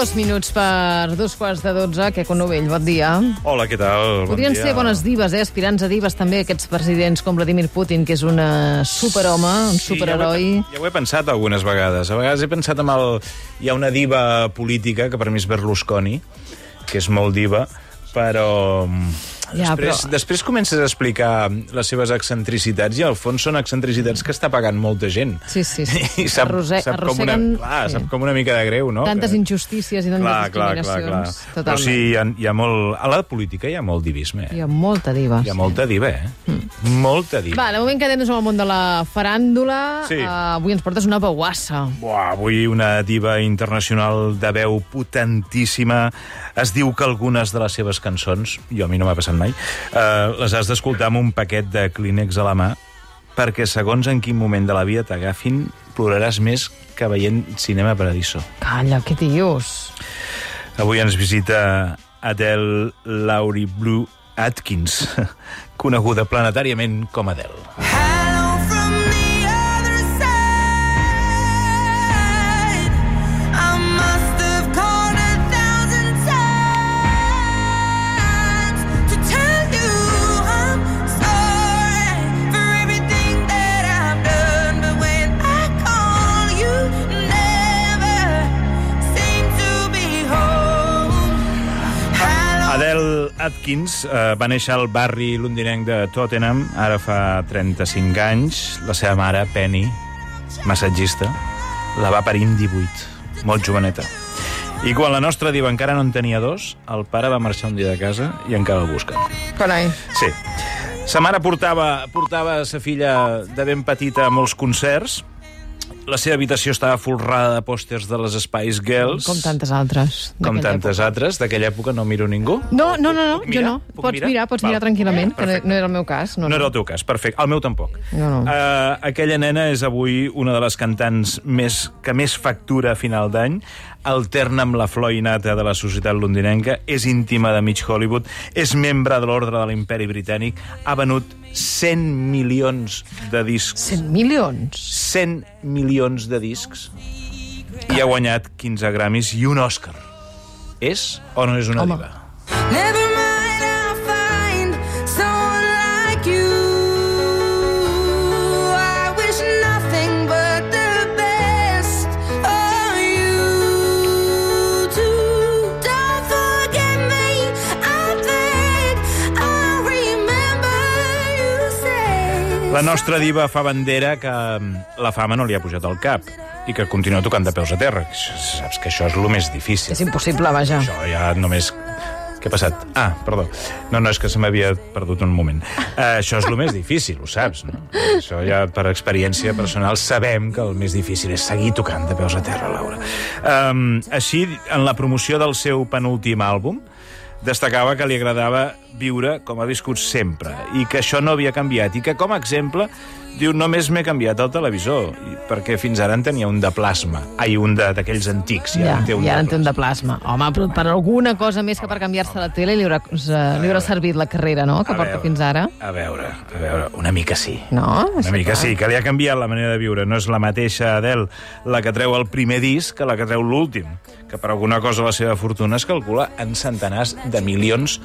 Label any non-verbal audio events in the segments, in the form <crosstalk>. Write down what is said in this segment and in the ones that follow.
Dos minuts per dos quarts de dotze. Que Novell, bon dia. Hola, què tal? Bon Podrien dia. ser bones divas, eh? aspirants a divas també, aquests presidents com Vladimir Putin, que és un eh, superhome, un Sí, superheroi. Ja ho, he, ja ho he pensat algunes vegades. A vegades he pensat amb el... Hi ha una diva política, que per mi és Berlusconi, que és molt diva, però... Ja, després, però- després comences a explicar les seves excentricitats i al fons són excentricitats que està pagant molta gent. Sí, sí, sí. <laughs> I sap, Arrosse- sap, com una, clar, sí. sap com una mica de greu, no? Tantes injustícies i tantes Clar, clar, clar, discriminacions. clar. Però sí, hi ha, hi ha molt... A la política hi ha molt divisme. Eh? Hi ha molta diva. Hi ha molta diva, eh? Mm. Molta diva. Va, de moment quedem-nos amb el món de la faràndula. Sí. Uh, avui ens portes una veuassa. Buah, avui una diva internacional de veu potentíssima. Es diu que algunes de les seves cançons, jo a mi no m'ha passat mai, eh, les has d'escoltar amb un paquet de clínex a la mà, perquè segons en quin moment de la vida t'agafin, ploraràs més que veient Cinema Paradiso. Calla, què dius? Avui ens visita Adele Laurie Blue Atkins, <laughs> coneguda planetàriament com Adele. Atkins eh, va néixer al barri londinenc de Tottenham, ara fa 35 anys. La seva mare, Penny, massatgista, la va parir amb 18, molt joveneta. I quan la nostra diva encara no en tenia dos, el pare va marxar un dia de casa i encara el busquen. Carai. Sí. Sa mare portava, portava sa filla de ben petita a molts concerts. La seva habitació estava folrada de pòsters de les Spice Girls. Com tantes altres. Com tantes altres. D'aquella època no miro ningú. No, no, no, no Puc jo mirar? no. Puc Pots mirar, pots Val. mirar tranquil·lament, que no, Perfecte. no era el meu cas. No, No era el teu cas, perfecte. El meu tampoc. No, no. Uh, aquella nena és avui una de les cantants més, que més factura a final d'any, alterna amb la flor innata de la societat londinenca, és íntima de mig Hollywood, és membre de l'ordre de l'imperi britànic, ha venut 100 milions de discs. 100 milions. 100 milions de discs i ha guanyat 15 Grammys i un Òscar. És o no és una Home. diva? Never La nostra diva fa bandera que mm, la fama no li ha pujat al cap i que continua tocant de peus a terra. Saps que això és el més difícil. És impossible, vaja. Això ja només... Què ha passat? Ah, perdó. No, no, és que se m'havia perdut un moment. Uh, això és el més difícil, ho saps, no? Això ja per experiència personal sabem que el més difícil és seguir tocant de peus a terra, Laura. Um, així, en la promoció del seu penúltim àlbum, destacava que li agradava viure com ha viscut sempre i que això no havia canviat i que, com a exemple, diu només m'he canviat el televisor perquè fins ara en tenia un de plasma. Ai, un de- d'aquells antics. Ja, ara en té un ja en té un de plasma. Home, però per alguna cosa més que per canviar-se la tele li haurà, li haurà servit la carrera, no?, que A porta veure, fins ara. A veure, a veure, una mica sí. No? Una mica sí, que li ha canviat la manera de viure. No és la mateixa Adele la que treu el primer disc que la que treu l'últim, que per alguna cosa la seva fortuna es calcula en centenars de milions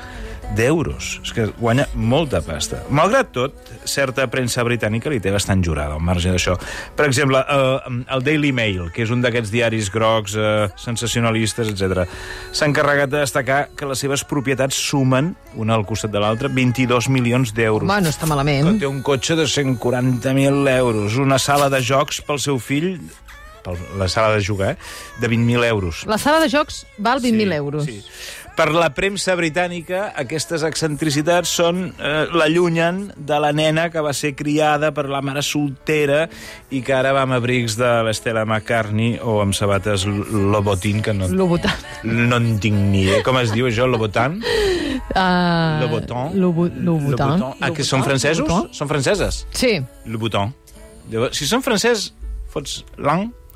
d'euros. És que guanya molta pasta. Malgrat tot, certa premsa britànica li té bastant jurada al marge d'això. Per exemple, eh, el Daily Mail, que és un d'aquests diaris grocs, eh, sensacionalistes, etc, s'ha encarregat de destacar que les seves propietats sumen, una al costat de l'altra, 22 milions d'euros Home, no està que malament. té un cotxe de 140.000 euros, una sala de jocs pel seu fill, per la sala de jugar, eh? de 20.000 euros. La sala de jocs val 20.000 euros. Sí. Per la premsa britànica, aquestes excentricitats són eh, l'allunyen de la nena que va ser criada per la mare soltera i que ara va amb abrics de l'Estela McCartney o amb sabates Lobotin, que no, Lobutan. no en tinc ni idea. Com es diu això, Lobotan? Uh, Louboutin? Lobu, Louboutin. Louboutin. Ah, que són francesos? Són franceses? Sí. Llavors, si són francès, fots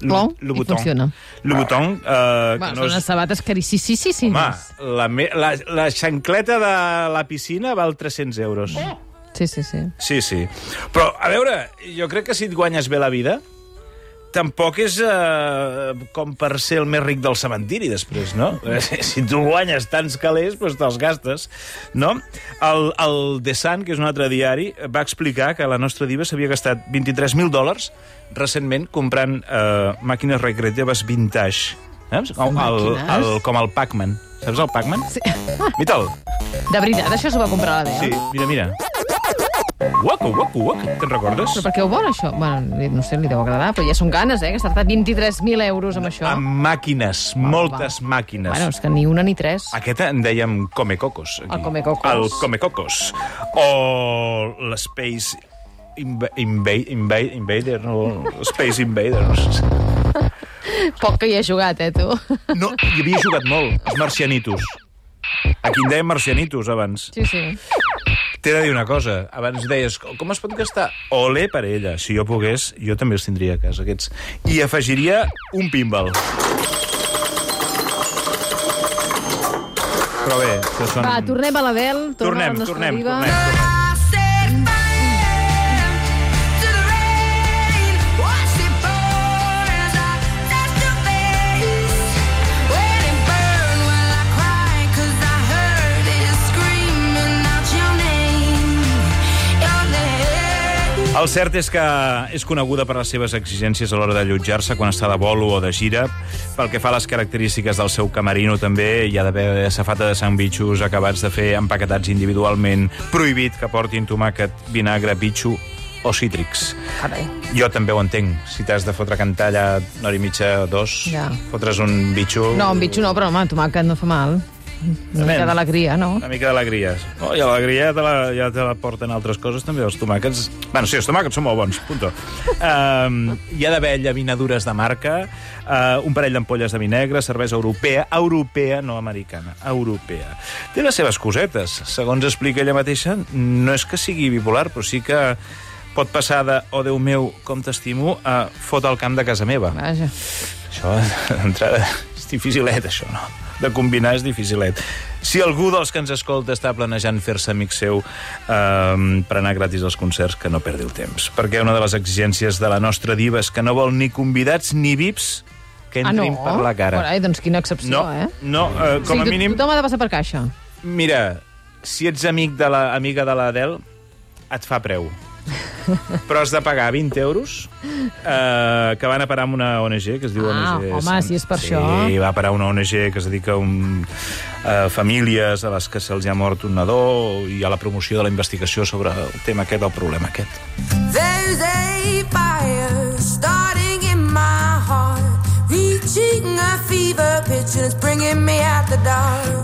l'an, Long, i funciona. Louboutin, eh, que Bueno, no són unes és... sabates caríssimes. Home, la, me, la, la xancleta de la piscina val 300 euros. Sí, sí, sí. Sí, sí. Però, a veure, jo crec que si et guanyes bé la vida, tampoc és uh, com per ser el més ric del cementiri, després, no? <laughs> Eh, si tu guanyes tants calés, doncs te'ls gastes, no? El, el The Sun, que és un altre diari, va explicar que la nostra diva s'havia gastat 23.000 dòlars recentment comprant uh, màquines recreatives vintage. Saps? Com el, el, com el Pac-Man. Saps el Pac-Man? Sí. Mira'l. De veritat, això s'ho va comprar la Sí, Dea? mira, mira. Waco, waco, waco. Te'n recordes? Però per què ho vol, això? Bueno, no sé, li deu agradar, però ja són ganes, eh? Que s'ha gastat 23.000 euros amb això. Amb màquines, moltes màquines. Bueno, és que ni una ni tres. Aquest en dèiem Comecocos. Aquí. El Comecocos. El Comecocos. O l'Space Inv Inva Inva Invader, no, Space Invaders. Poc que hi he jugat, eh, tu? No, hi havia jugat molt, els marcianitos. Aquí en dèiem marcianitos, abans. Sí, sí. T'he de dir una cosa. Abans deies, com es pot gastar? Ole per ella. Si jo pogués, jo també els tindria a casa, aquests. I afegiria un pinball. Però bé, això són... Va, tornem a l'Adel. tornem, tornem, diva. tornem. El cert és que és coneguda per les seves exigències a l'hora de allotjar-se quan està de bolo o de gira. Pel que fa a les característiques del seu camerino, també hi ha d'haver safata de sandvitxos acabats de fer empaquetats individualment, prohibit que portin tomàquet, vinagre, bitxo o cítrics. Carai. Jo també ho entenc. Si t'has de fotre cantalla una hora i mitja o dos, Ja. fotres un bitxo... No, un bitxo no, però home, tomàquet no fa mal. Una mica d'alegria, no? Una mica d'alegria. Oh, I l'alegria ja, te la, ja te la porten altres coses, també, els tomàquets. Bueno, sí, els tomàquets són molt bons, punto. Um, hi ha d'haver llaminadures de marca, uh, un parell d'ampolles de vi negre, cervesa europea, europea, no americana, europea. Té les seves cosetes. Segons explica ella mateixa, no és que sigui bipolar, però sí que pot passar de, oh, Déu meu, com t'estimo, a fot al camp de casa meva. Vaja. Això, d'entrada, dificilet, això, no? De combinar és dificilet. Si algú dels que ens escolta està planejant fer-se amic seu eh, per anar gratis als concerts, que no perdi el temps. Perquè una de les exigències de la nostra diva és que no vol ni convidats ni vips que Ah, no? entrin per la cara. Carai, doncs quina excepció, No, eh? no eh, com o a sigui, mínim... Tothom ha de passar per caixa. Mira, si ets amic de la, amiga de l'Adel, et fa preu. Però has de pagar 20 euros eh, que van a parar amb una ONG que es diu Ah, ONG... home, si és per sí, això. Sí, va parar una ONG que es dedica a, un, a famílies a les que se'ls ha mort un nadó i a la promoció de la investigació sobre el tema aquest, el problema aquest. There's a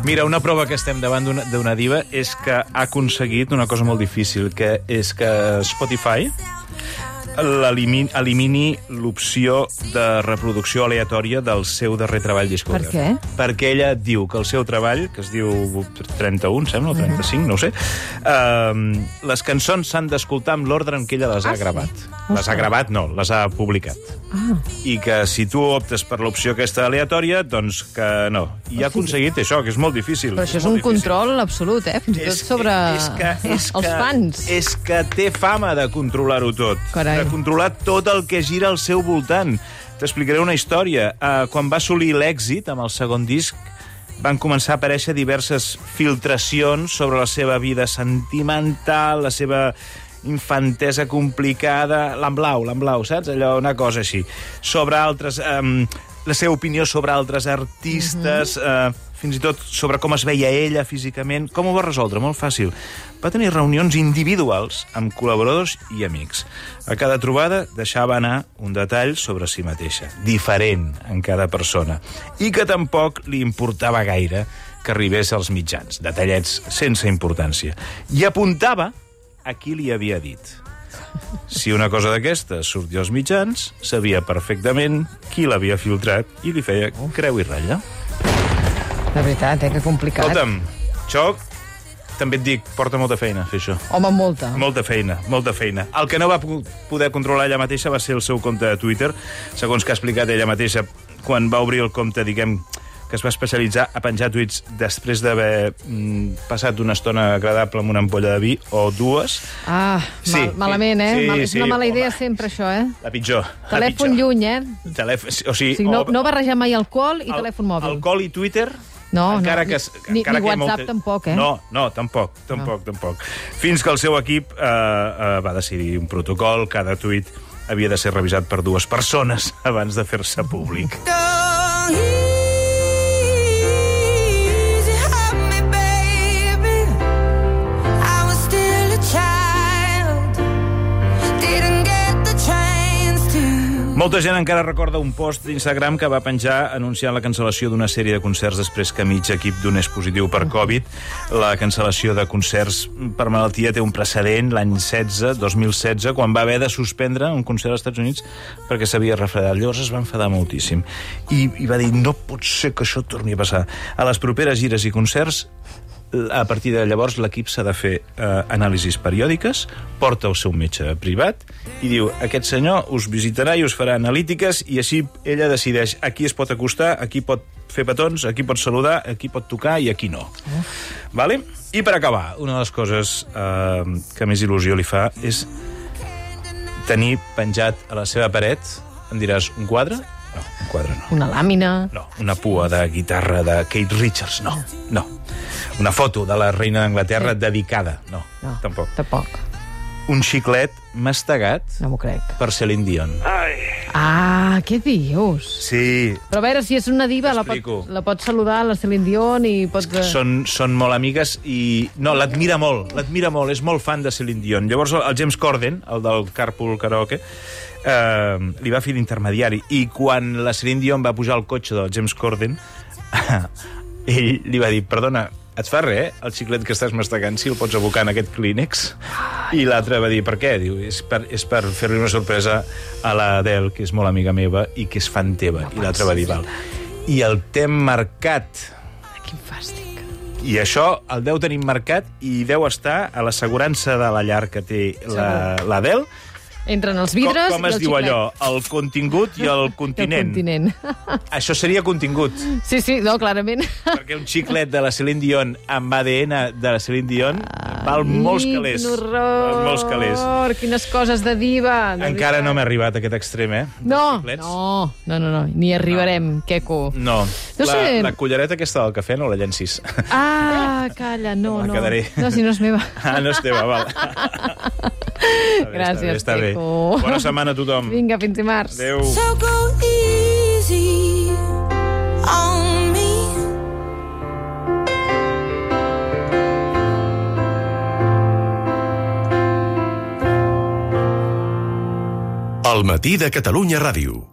Mira, una prova que estem davant d'una- diva és que ha aconseguit una cosa molt difícil, que és que Spotify elimini l'opció de reproducció aleatòria del seu darrer treball discogràfic. Per què? Perquè ella diu que el seu treball, que es diu 31, sembla, o 35, no ho sé, eh, les cançons s'han d'escoltar amb l'ordre en què ella les ha Ah, sí? gravat. Les ha gravat, no, les ha publicat. Ah, I que si tu optes per l'opció aquesta aleatòria, doncs que no. I ha aconseguit això, que és molt difícil. però això és molt un difícil. control absolut, eh? Fins i tot sobre és que, és els que, fans. És que té fama de controlar-ho tot. Carai. De controlar tot el que gira al seu voltant. T'explicaré una història. Uh, quan va assolir l'èxit amb el segon disc, van començar a aparèixer diverses filtracions sobre la seva vida sentimental, la seva infantesa complicada, l'emblau, l'emblau, saps? Allò, una cosa així. Sobre altres... Um, la seva opinió sobre altres artistes, mm -hmm. uh, fins i tot sobre com es veia ella físicament. Com ho va resoldre? Molt fàcil. Va tenir reunions individuals amb col·laboradors i amics. A cada trobada deixava anar un detall sobre si mateixa, diferent en cada persona, i que tampoc li importava gaire que arribés als mitjans, detallets sense importància. I apuntava a qui li havia dit. Si una cosa d'aquestes sortia als mitjans, sabia perfectament qui l'havia filtrat i li feia creu i ratlla. De veritat, eh? Que complicat. Escolta'm, això també et dic, porta molta feina fer això. Home, molta. Molta feina, molta feina. El que no va poder controlar ella mateixa va ser el seu compte de Twitter, segons que ha explicat ella mateixa quan va obrir el compte, diguem, que es va especialitzar a penjar tuits després d'haver mm, passat una estona agradable amb una ampolla de vi o dues. Ah, Sí, mal, malament, eh? sí, Mal, és sí, una mala home. idea sempre, això, eh? La pitjor. la Telèfon pitjor. lluny, eh? Telèfon, o sigui, O sigui, no, o- no barrejar mai alcohol i el- telèfon mòbil. Alcohol i Twitter... No, encara no, que, ni- encara ni que WhatsApp tampoc, eh? No, no, tampoc, tampoc, tampoc. Fins que el seu equip eh, eh, va decidir un protocol, cada tuit havia de ser revisat per dues persones <laughs> abans de fer-se públic. Go Molta gent encara recorda un post d'Instagram que va penjar anunciant la cancel·lació d'una sèrie de concerts després que mig equip donés positiu per Covid. La cancel·lació de concerts per malaltia té un precedent l'any 16, 2016, quan va haver de suspendre un concert als Estats Units perquè s'havia refredat. Llavors es va enfadar moltíssim. I, I va dir, no pot ser que això torni a passar. A les properes gires i concerts a partir de llavors l'equip s'ha de fer eh, anàlisis periòdiques, porta el seu metge privat i diu, aquest senyor us visitarà i us farà analítiques i així ella decideix a qui es pot acostar, a qui pot fer petons, a qui pot saludar, a qui pot tocar i a qui no. Vale? I per acabar, una de les coses eh, que més il·lusió li fa és tenir penjat a la seva paret, em diràs, un quadre? No, un quadre no. Una làmina... No, una pua de guitarra de Kate Richards, no, no. Una foto de la reina d'Anglaterra dedicada, no, No, tampoc. Tampoc. Un xiclet mastegat No m'ho crec. per Celine Dion. Ah, què dius? Sí, Però a veure, si és una diva, la pot, la pot saludar, la Celine Dion, i pot... són, són molt amigues i... No, l'admira molt, l'admira molt, és molt fan de Celine Dion. Llavors el James Corden, el del Carpool Karaoke, eh, li va fer d'intermediari i quan la Celine Dion va pujar al cotxe del James Corden, <laughs> ell li va dir, perdona, et fa res, eh, el xiclet que estàs mastegant, si el pots abocar en aquest clínex? I l'altre va dir, per què? Diu, és per, és per fer-li una sorpresa a l'Adele, que és molt amiga meva i que és fan teva. I l'altre va dir, val. I el tem marcat Quin fàstic. i això el deu tenir marcat i deu estar a l'assegurança de la llar que té la- l'Adel. Entren els Com, vidres com i es el diu xiclet. allò? El contingut i el <laughs> El continent. continent. Això seria contingut, Sí, sí, no, clarament. perquè un xiclet de la Celine Dion amb ADN de la Celine Dion val molts calés. Quin Val horror! molts calés. Quines coses de diva. de Encara no veritat. m'he arribat a aquest extrem, eh? No, no, no, no, no, ni arribarem, queco. No. No la, sé. la cullereta aquesta del cafè no la llencis. Ah, calla, no, la no. quedaré. No, si no és meva. Ah, no és teva, val. <laughs> Gràcies, està bé, està bé. Bona setmana a tothom. Vinga, fins dimarts. Adéu. So go easy on me. El matí de Catalunya Ràdio.